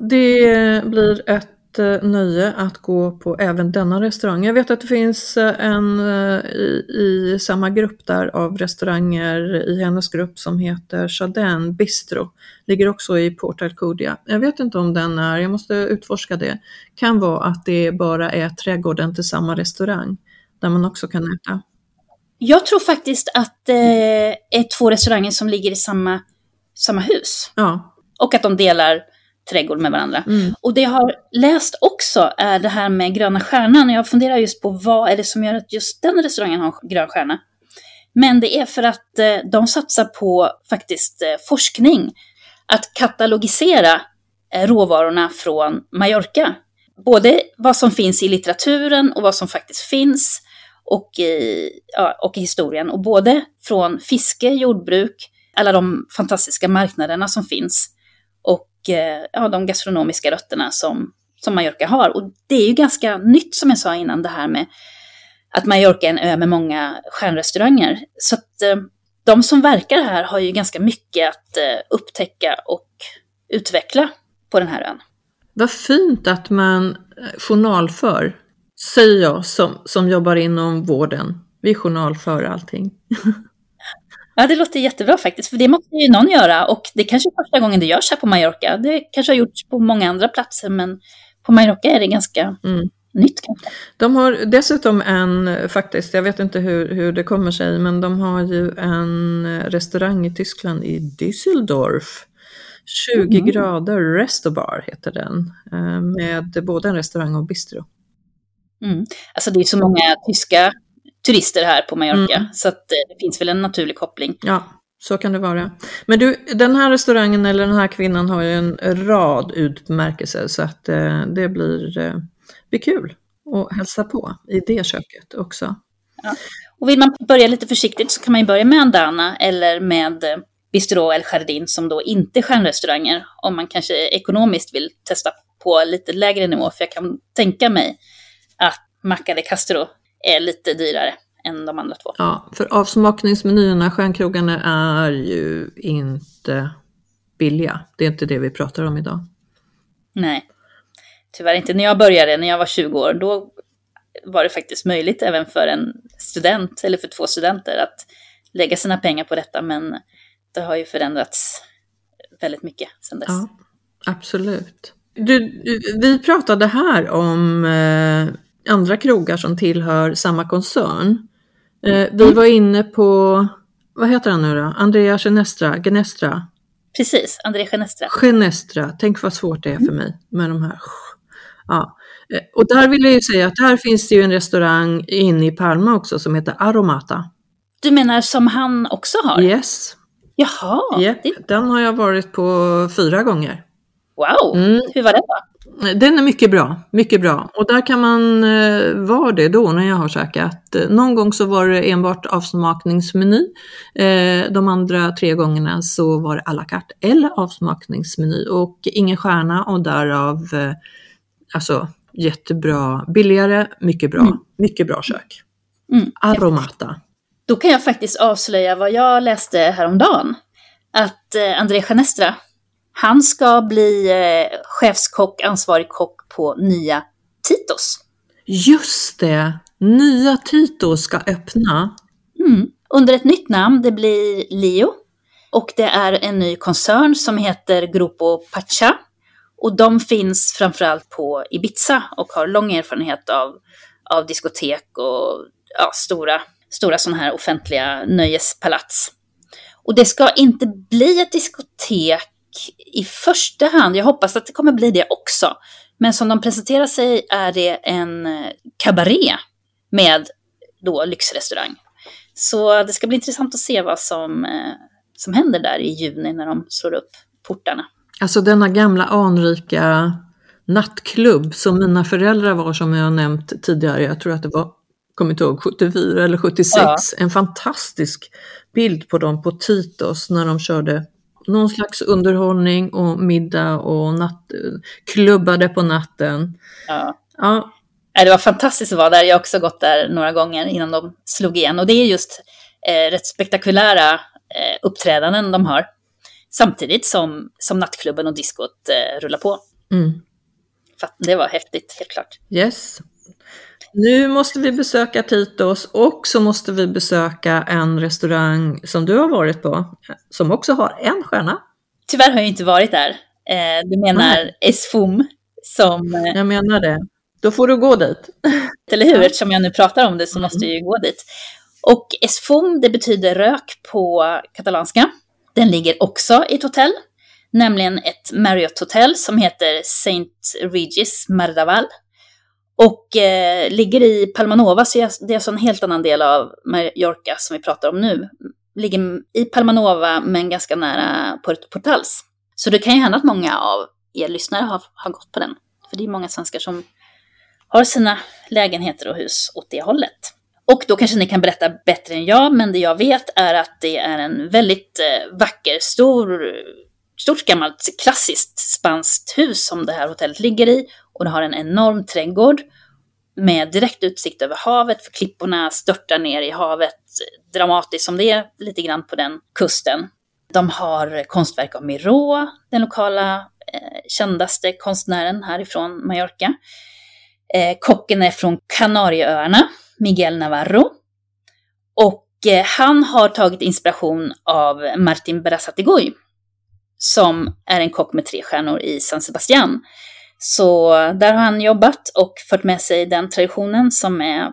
det blir ett eh, nöje att gå på även denna restaurang. Jag vet att det finns eh, en eh, i, i samma grupp där av restauranger i hennes grupp som heter Chardin Bistro. Ligger också i Port Alcudia. Jag vet inte om den är, jag måste utforska det. Kan vara att det bara är trädgården till samma restaurang där man också kan äta. Jag tror faktiskt att det är två restauranger som ligger i samma, samma hus. Ja, Och att de delar trädgård med varandra. Mm. Och det jag har läst också är det här med gröna stjärnan. Jag funderar just på vad är det som gör att just den restaurangen har grön stjärna. Men det är för att eh, de satsar på faktiskt eh, forskning. Att katalogisera eh, råvarorna från Mallorca. Både vad som finns i litteraturen och vad som faktiskt finns. Och i, ja, och i historien. Och både från fiske, jordbruk, alla de fantastiska marknaderna som finns Eh, ja, de gastronomiska rötterna som, som Mallorca har. Och det är ju ganska nytt som jag sa innan det här med att Mallorca är en ö med många stjärnrestauranger. Så att eh, de som verkar här har ju ganska mycket att eh, upptäcka och utveckla på den här ön. Vad fint att man eh, journalför, säger jag som, som jobbar inom vården. Vi journalför allting. (laughs) Ja, det låter jättebra faktiskt, för det måste ju någon göra och det kanske är första gången det görs här på Mallorca. Det kanske har gjorts på många andra platser, men på Mallorca är det ganska Mm. nytt kanske. De har dessutom en, faktiskt, jag vet inte hur, hur det kommer sig, men de har ju en restaurang i Tyskland i Düsseldorf. 20 Mm. grader Restobar heter den, eh, med både en restaurang och bistro. Mm. Alltså det är så många tyska turister här på Mallorca, Mm. så att eh, det finns väl en naturlig koppling. Ja, så kan det vara. Men du, den här restaurangen eller den här kvinnan har ju en rad utmärkelser så att eh, det blir, eh, blir kul att hälsa på i det köket också. Och vill man börja lite försiktigt så kan man ju börja med Andana eller med eh, Bistro El Jardin som då inte är stjärnrestauranger om man kanske ekonomiskt vill testa på lite lägre nivå. För jag kan tänka mig att Maca de Castro är lite dyrare än de andra två. Ja, för avsmakningsmenyerna, stjärnkrogarna är ju inte billiga. Det är inte det vi pratar om idag. Nej, tyvärr inte. När jag började, när jag var 20 år, då var det faktiskt möjligt även för en student, eller för två studenter, att lägga sina pengar på detta. Men det har ju förändrats väldigt mycket sedan dess. Ja, absolut. Du, vi pratade här om eh, andra krogar som tillhör samma koncern. Eh, vi var inne på, vad heter han nu då? Andrea Genestra, Genestra, Precis, André Genestra. Genestra. Tänk vad svårt det är för mig med de här. Ja. Eh, Och där vill jag ju säga att där finns det ju en restaurang inne i Palma också som heter Aromata. Du menar som han också har? Yes, Jaha, Japp, det, den har jag varit på fyra gånger. wow! Mm. Hur var det då? Den är mycket bra, mycket bra. Och där kan man eh, vara det då när jag har käkat. Eh, Någon gång så var det enbart avsmakningsmeny. Eh, de andra tre gångerna så var det à la carte eller avsmakningsmeny och ingen stjärna och därav alltså jättebra, billigare, mycket bra, mycket bra kök. Mm. Aromata. Då kan jag faktiskt avslöja vad jag läste häromdagen. Att André Genestra, han ska bli eh, chefskock, ansvarig kock på nya Titos. Just det, nya Tito ska öppna. Mm. Under ett nytt namn, det blir Lio. Och det är en ny koncern som heter Grupo Pacha. Och de finns framförallt på Ibiza och har lång erfarenhet av, av diskotek och ja, stora, stora sådana här offentliga nöjespalats. Och det ska inte bli ett diskotek i första hand. Jag hoppas att det kommer bli det också. Men som de presenterar sig är det en eh, kabaré med då lyxrestaurang. Så det ska bli intressant att se vad som, eh, som händer där i juni när de slår upp portarna. Alltså denna gamla anrika nattklubb som mina föräldrar var som jag nämnt tidigare. Jag tror att det var, kommer inte ihåg, 74 eller 76. Ja. En fantastisk bild på dem på Titos när de körde någon slags underhållning och middag och natt, klubbade på natten. Ja. Ja, Det var fantastiskt att vara där. Jag har också gått där några gånger innan de slog igen. Och det är just eh, rätt spektakulära eh, uppträdanden de har. Samtidigt som, som nattklubben och diskot eh, rullar på. mm. För det var häftigt, helt klart. yes. Nu måste vi besöka Titos och så måste vi besöka en restaurang som du har varit på, som också har en stjärna. Tyvärr har jag inte varit där. Eh, du menar Nej. Esfum, som, eh, Jag menar det. Då får du gå dit. (laughs) eller hur? Eftersom jag nu pratar om det så måste jag ju gå dit. Och Esfum, det betyder rök på katalanska. Den ligger också i ett hotell, nämligen ett Marriott-hotell som heter Saint Regis Mardaval. Och eh, ligger i Palmanova, så det är alltså en helt annan del av Mallorca som vi pratar om nu. Ligger i Palmanova men ganska nära Puerto Portals. Så det kan ju hända att många av er lyssnare har, har gått på den. För det är många svenskar som har sina lägenheter och hus åt det hållet. Och då kanske ni kan berätta bättre än jag, men det jag vet är att det är en väldigt eh, vacker, stor, stort gammalt klassiskt spanskt hus som det här hotellet ligger i. Och det har en enorm trädgård med direkt utsikt över havet, för klipporna störtar ner i havet dramatiskt som det är lite grann på den kusten. De har konstverk av Miró, den lokala eh, kändaste konstnären härifrån Mallorca. Eh, kocken är från Kanarieöarna, Miguel Navarro. Och eh, han har tagit inspiration av Martin Berasategui, som är en kock med tre stjärnor i San Sebastian. Så där har han jobbat och fört med sig den traditionen som är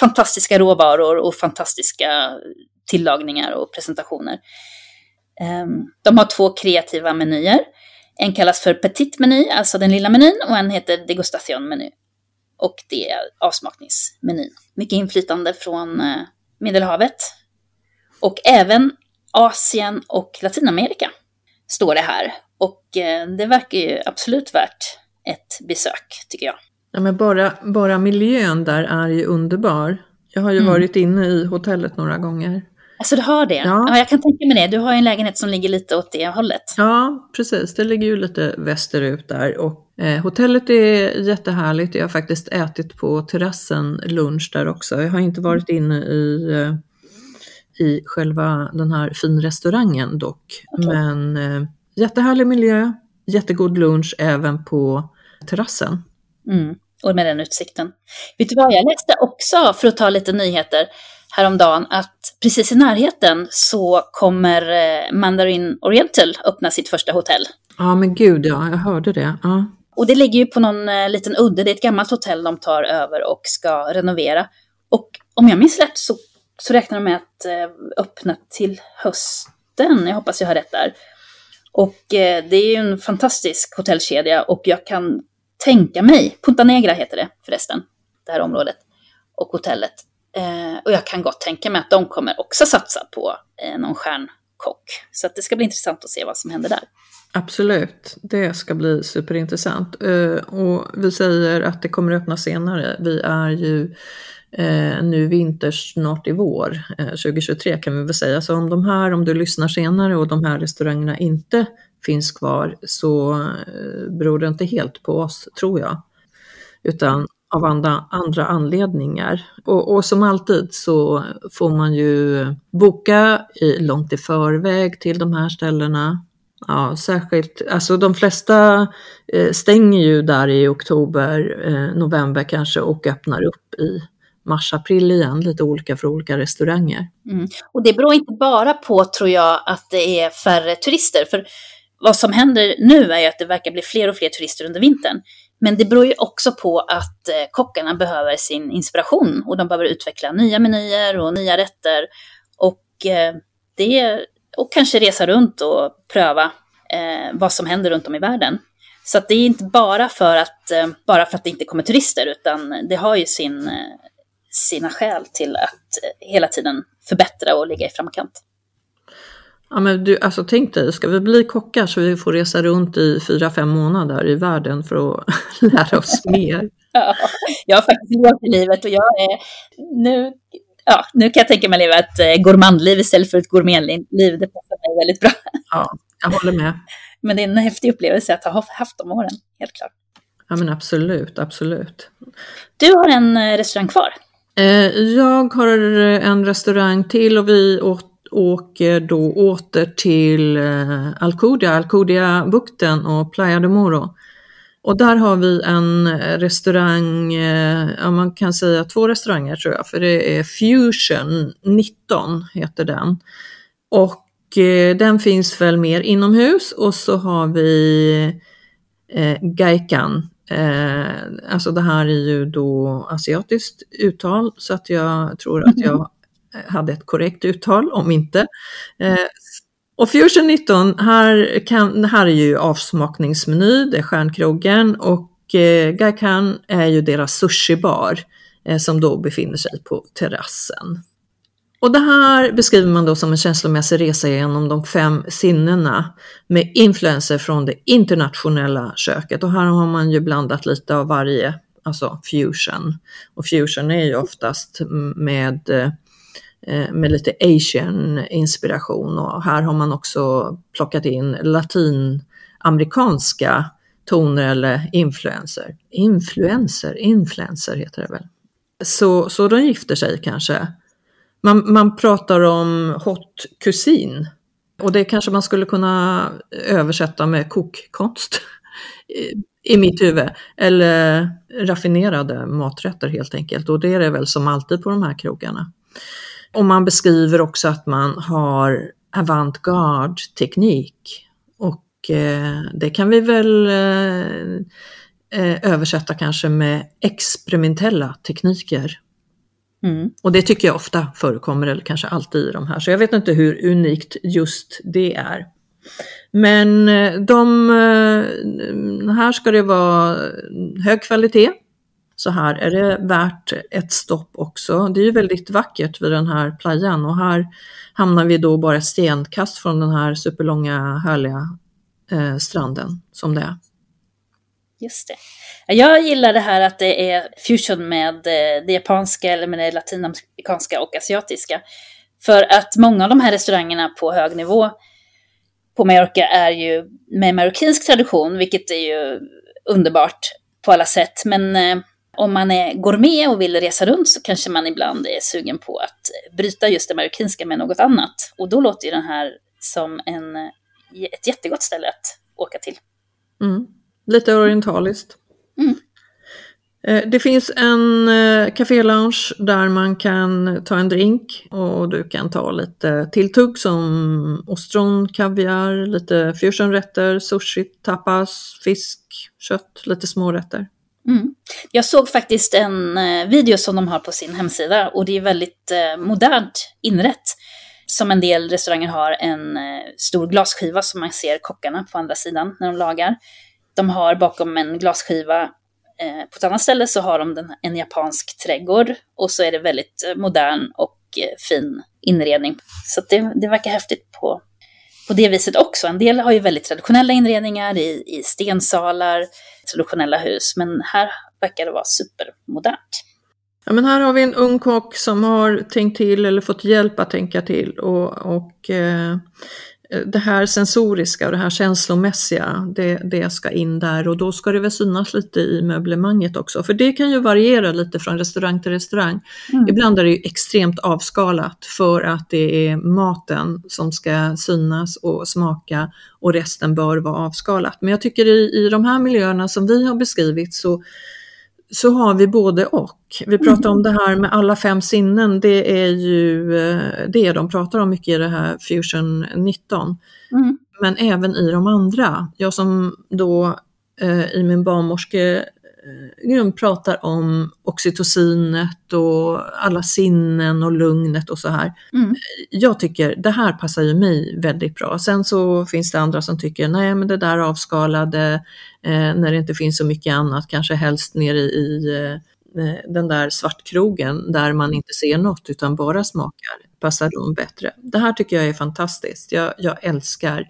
fantastiska råvaror och fantastiska tillagningar och presentationer. Ehm, de har två kreativa menyer. En kallas för Petit meny, alltså den lilla menyn, och en heter Degustation meny. Och det är avsmakningsmenyn. Mycket inflytande från eh, Medelhavet. Och även Asien och Latinamerika står det här. Och eh, det verkar ju absolut värt ett besök, tycker jag. Ja, men bara, bara miljön där är ju underbar. Jag har ju mm. varit inne i hotellet några gånger. Alltså du har det? Ja. ja. jag kan tänka mig det. Du har ju en lägenhet som ligger lite åt det hållet. Ja, precis. Det ligger ju lite västerut där. Och, eh, hotellet är jättehärligt. Jag har faktiskt ätit på terrassen lunch där också. Jag har inte varit inne i, eh, i själva den här finrestaurangen dock. Okay. Men eh, jättehärlig miljö, jättegod lunch även på terrassen. Mm. Och med den utsikten. Vet du vad, jag läste också, för att ta lite nyheter, häromdagen att precis i närheten så kommer eh, Mandarin Oriental öppna sitt första hotell. Ja men gud ja, jag hörde det. Ja. Och det ligger ju på någon eh, liten udde, det är ett gammalt hotell de tar över och ska renovera. Och om jag minns rätt så, så räknar de med att eh, öppna till hösten, jag hoppas jag har rätt där. Och det är ju en fantastisk hotellkedja och jag kan tänka mig, Punta Negra heter det förresten, det här området, och hotellet. Eh, och jag kan gott tänka mig att de kommer också satsa på eh, någon stjärnkock. Så att det ska bli intressant att se vad som händer där. Absolut, det ska bli superintressant. Eh, och vi säger att det kommer öppna senare. Vi är ju eh, nu vinter, snart i vår, eh, 2023 kan vi väl säga. Så om de här, om du lyssnar senare och de här restaurangerna inte finns kvar så eh, beror det inte helt på oss, tror jag. Utan av andra, andra anledningar. Och, och, som alltid så får man ju boka i, långt i förväg till de här ställena. Ja, särskilt, alltså de flesta eh, stänger ju där i oktober, eh, november kanske och öppnar upp i mars, april igen, lite olika för olika restauranger. Mm. Och det beror inte bara på, tror jag, att det är färre turister. För vad som händer nu är ju att det verkar bli fler och fler turister under vintern. Men det beror ju också på att eh, kockarna behöver sin inspiration och de behöver utveckla nya menyer och nya rätter. Och, eh, det, och kanske resa runt och pröva eh, vad som händer runt om i världen. Så att det är inte bara för, att, bara för att det inte kommer turister, utan det har ju sin, sina skäl till att hela tiden förbättra och ligga i framkant. Ja, men du, alltså tänk dig, ska vi bli kockar så vi får resa runt i fyra, fem månader i världen för att (laughs) lära oss mer. (laughs) Ja, jag har faktiskt levt i livet och jag är nu, ja, nu kan jag tänka mig leva ett eh, gourmandliv istället för ett gourmetliv. Det passar mig väldigt bra. Ja, jag håller med. (laughs) Men det är en häftig upplevelse att ha haft de åren, helt klart. Ja, men absolut, absolut. Du har en eh, restaurang kvar. Eh, jag har en restaurang till och vi åt åker då åter till eh, Alcudia, Alcudia-bukten och Playa de Moro. Och där har vi en restaurang, eh, ja man kan säga två restauranger tror jag, för det är Fusion 19 heter den. Och eh, den finns väl mer inomhus och så har vi eh, Gaikan. Eh, alltså det här är ju då asiatiskt uttal så att jag tror att jag hade ett korrekt uttal, om inte. Eh, och Fusion 19, här, kan, här är ju avsmakningsmeny, det är stjärnkrogen och eh, Gaikan är ju deras sushibar eh, som då befinner sig på terrassen. Och det här beskriver man då som en känslomässig resa genom de fem sinnena med influenser från det internationella köket. Och här har man ju blandat lite av varje, alltså fusion. Och fusion är ju oftast med Eh, Eh, med lite asian-inspiration och här har man också plockat in latinamerikanska toner eller influenser. Influenser, influencer heter det väl. Så, så de gifter sig kanske. Man, man pratar om hot kusin och det kanske man skulle kunna översätta med kokkonst i mitt huvud. Eller raffinerade maträtter helt enkelt och det är det väl som alltid på de här krogarna. Och man beskriver också att man har avantgarde teknik. Och eh, det kan vi väl eh, eh, översätta kanske med experimentella tekniker. Mm. Och det tycker jag ofta förekommer, eller kanske alltid i de här. Så jag vet inte hur unikt just det är. Men de, här ska det vara hög kvalitet. Så här är det värt ett stopp också. Det är ju väldigt vackert vid den här playan och här hamnar vi då bara ett stenkast från den här superlånga härliga eh, stranden som det är. Just det. Jag gillar det här att det är fusion med eh, det japanska eller med det latinamerikanska och asiatiska. För att många av de här restaurangerna på hög nivå på Mallorca är ju med marockinsk tradition, vilket är ju underbart på alla sätt. Men eh, om man är gourmet och vill resa runt så kanske man ibland är sugen på att bryta just det marockanska med något annat. Och då låter ju den här som en, ett jättegott ställe att åka till. Mm. Lite orientaliskt. Mm. Eh, Det finns en eh, café-lounge där man kan ta en drink och du kan ta lite tilltugg som ostron, kaviar, lite fusionrätter, sushi, tapas, fisk, kött, lite smårätter. Mm. Jag såg faktiskt en eh, video som de har på sin hemsida och det är väldigt eh, modernt inrätt. Som en del restauranger har en eh, stor glasskiva som man ser kockarna på andra sidan när de lagar. De har bakom en glasskiva på ett annat ställe så har de en japansk trädgård och så är det väldigt modern och fin inredning. Så det, det verkar häftigt på, på det viset också. En del har ju väldigt traditionella inredningar i, i stensalar, traditionella hus, men här verkar det vara supermodernt. Ja, men här har vi en ung kock som har tänkt till eller fått hjälp att tänka till och, och eh, det här sensoriska och det här känslomässiga, det, det ska in där och då ska det väl synas lite i möblemanget också. För det kan ju variera lite från restaurang till restaurang. Mm. Ibland är det ju extremt avskalat för att det är maten som ska synas och smaka och resten bör vara avskalat. Men jag tycker i, i de här miljöerna som vi har beskrivit så så har vi både och. Vi pratar om det här med alla fem sinnen, det är ju eh, det de pratar om mycket i det här Fusion 19. Mm. Men även i de andra. Jag som då eh, i min barnmorskegrund pratar om oxytocinet och alla sinnen och lugnet och så här. Mm. Jag tycker det här passar ju mig väldigt bra. Sen så finns det andra som tycker nej men det där avskalade eh, när det inte finns så mycket annat, kanske helst nere i eh, den där svartkrogen där man inte ser något utan bara smakar, passar dem bättre. Det här tycker jag är fantastiskt. Jag, jag älskar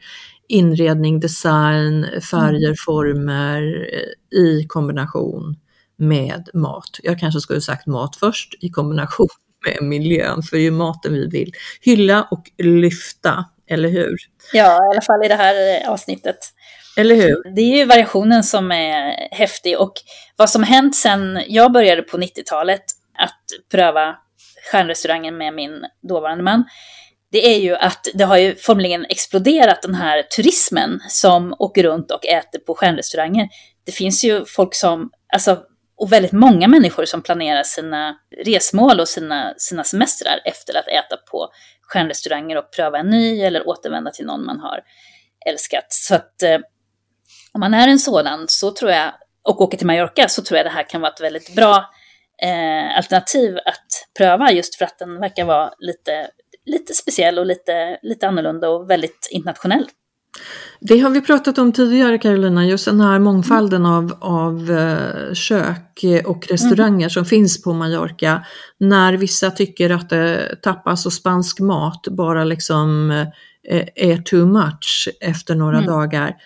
inredning, design, färger, former eh, i kombination med mat. Jag kanske skulle sagt mat först i kombination (laughs) med miljön, för det är ju maten vi vill hylla och lyfta, eller hur? Ja, i alla fall i det här eh, avsnittet. Eller hur? Det är ju variationen som är häftig och vad som hänt sen jag började på 90-talet att pröva stjärnrestaurangen med min dåvarande man, det är ju att det har ju formligen exploderat den här turismen som åker runt och äter på stjärnrestauranger. Det finns ju folk som, alltså, och väldigt många människor som planerar sina resmål och sina, sina semestrar efter att äta på stjärnrestauranger och pröva en ny eller återvända till någon man har älskat. Så att eh, om man är en sådan så tror jag, och åker till Mallorca, så tror jag det här kan vara ett väldigt bra eh, alternativ att pröva just för att den verkar vara lite, lite speciell och lite, lite annorlunda och väldigt internationell. Det har vi pratat om tidigare Carolina, just den här mångfalden av, av eh, kök och restauranger som finns på Mallorca. När vissa tycker att eh, tapas och spansk mat bara liksom eh, är too much efter några Mm. dagar.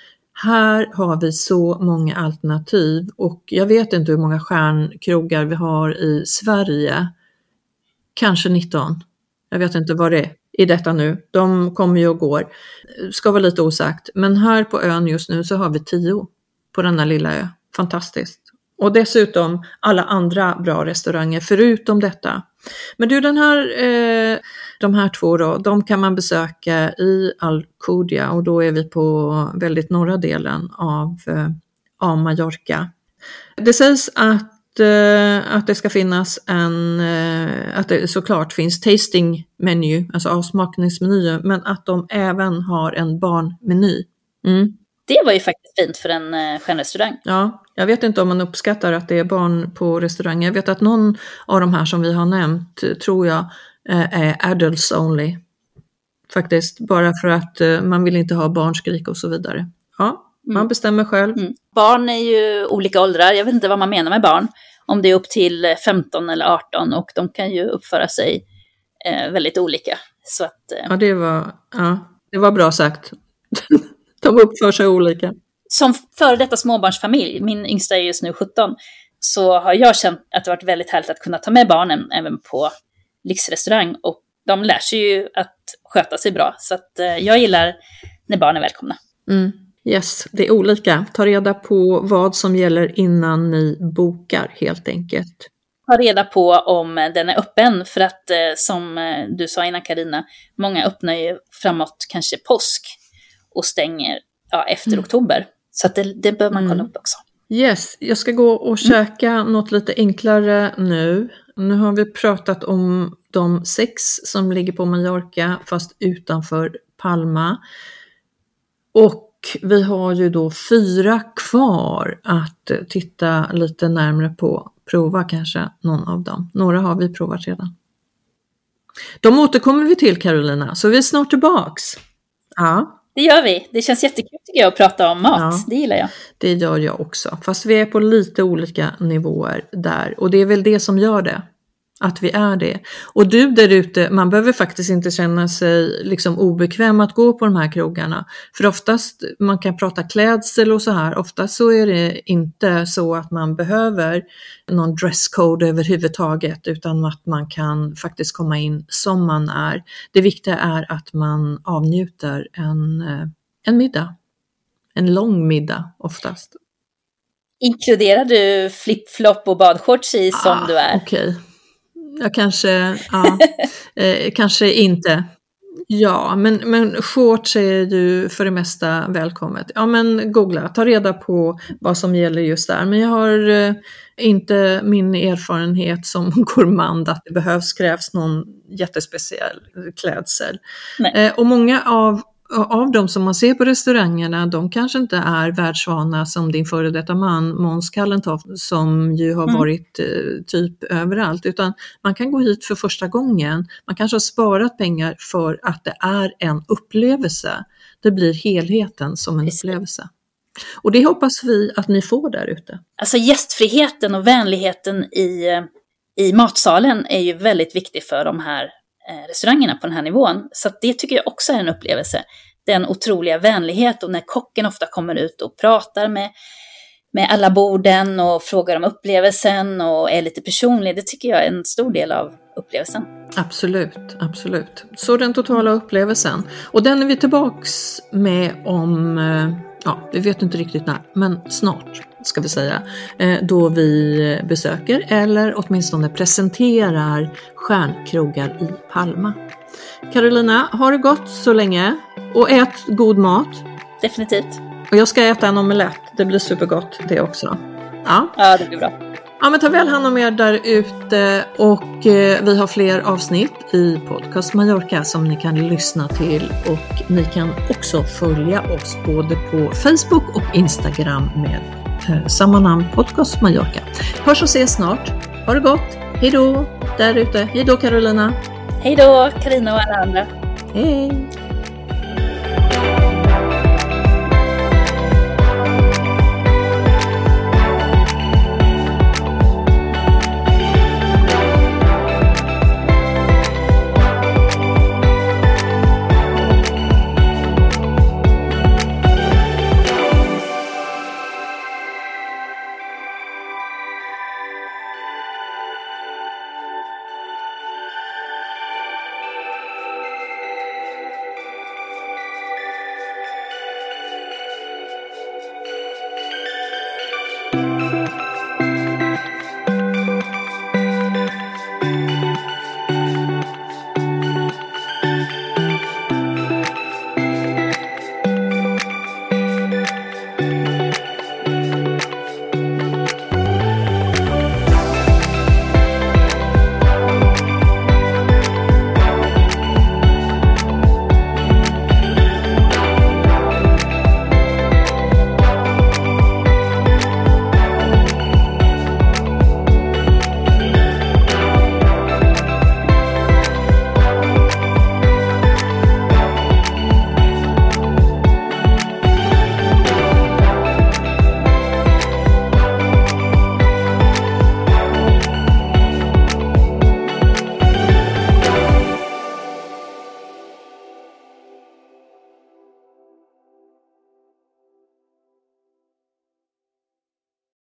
Här har vi så många alternativ och jag vet inte hur många stjärnkrogar vi har i Sverige. Kanske 19. Jag vet inte vad det är i detta nu. De kommer ju och går. Ska vara lite osagt. Men här på ön just nu så har vi tio på denna lilla ö. Fantastiskt. Och dessutom alla andra bra restauranger förutom detta. Men du, den här, eh, de här två då, de kan man besöka i Alcudia och då är vi på väldigt norra delen av, eh, av Mallorca. Det sägs att, att det ska finnas en, eh, att det såklart finns tasting menu, alltså avsmakningsmenyer, men att de även har en barnmeny. Mm. Det var ju faktiskt fint för en eh, stjärnrestaurang. Ja, jag vet inte om man uppskattar att det är barn på restaurang. Jag vet att någon av de här som vi har nämnt, eh, tror jag, eh, är adults only. Faktiskt, bara för att eh, man vill inte ha barnskrik och så vidare. Ja, man Mm. bestämmer själv. Mm. Barn är ju olika åldrar, jag vet inte vad man menar med barn. Om det är upp till eh, 15 eller 18 och de kan ju uppföra sig eh, väldigt olika. Så att, eh, Ja, det var, ja, det var bra sagt. (laughs) de uppför sig olika. som före detta småbarnsfamilj, min yngsta är just nu 17, så har jag känt att det varit väldigt härligt att kunna ta med barnen även på lyxrestaurang. Och de lär sig ju att sköta sig bra. Så att eh, jag gillar när barn är välkomna. Mm. Yes, det är olika. Ta reda på vad som gäller innan ni bokar helt enkelt. Ta reda på om den är öppen, för att eh, som eh, du sa innan Karina, många öppnar ju framåt kanske påsk och stänger ja, efter oktober. Så det, det bör man kolla Mm. upp också. Yes, jag ska gå och käka något lite enklare nu. Nu har vi pratat om de sex som ligger på Mallorca fast utanför Palma. Och vi har ju då fyra kvar att titta lite närmre på. Prova kanske någon av dem. Några har vi provat redan. De återkommer vi till Carolina, så vi är snart tillbaks. Ja. Det gör vi. Det känns jättekul tycker jag att prata om mat. Ja. Det gillar jag. Det gör jag också, fast vi är på lite olika nivåer där och det är väl det som gör det. Att vi är det. Och du där ute, man behöver faktiskt inte känna sig liksom obekväm att gå på de här krogarna. För oftast, man kan prata klädsel och så här, oftast så är det inte så att man behöver någon dresscode överhuvudtaget utan att man kan faktiskt komma in som man är. Det viktiga är att man avnjuter en, eh, en middag. En lång middag oftast. Inkluderar du flip-flop och badshorts i som Ah, du är? Okej. Jag kanske, ja, (laughs) eh, kanske inte. Ja, men, men shorts är ju för det mesta välkommet. Ja, men googla, ta reda på vad som gäller just där. Men jag har eh, inte min erfarenhet som (laughs) gourmand att det behövs, krävs någon jättespeciell klädsel. Eh, och många av av de som man ser på restaurangerna, de kanske inte är världsvana som din före detta man Måns Kallentoff som ju har Mm. varit eh, typ överallt, utan man kan gå hit för första gången. Man kanske har sparat pengar för att det är en upplevelse. Det blir helheten som en Precis. upplevelse. Och det hoppas vi att ni får där ute. Alltså gästfriheten och vänligheten i, i matsalen är ju väldigt viktig för de här eh, Eh, restaurangerna på den här nivån. Så det tycker jag också är en upplevelse. Den otroliga vänlighet och när kocken ofta kommer ut och pratar med, med alla borden och frågar om upplevelsen och är lite personlig. Det tycker jag är en stor del av upplevelsen. Absolut, absolut. Så den totala upplevelsen. Och den är vi tillbaks med om, eh, ja, vi vet inte riktigt när, men snart ska vi säga, eh, då vi besöker eller åtminstone presenterar stjärnkrogar i Palma. Carolina, ha det gott så länge och ät god mat. Definitivt. Och jag ska äta en omelett, det blir supergott det också. Ja. Ja, det blir bra. Ja, men ta väl hand om er där ute och eh, vi har fler avsnitt i Podcast Mallorca som ni kan lyssna till och ni kan också följa oss både på Facebook och Instagram med eh, samma namn Podcast Mallorca. Hörs och ses snart. Ha det gott. Hej då där ute. Hej då Carolina. Hej då, Karina och alla andra. Hej.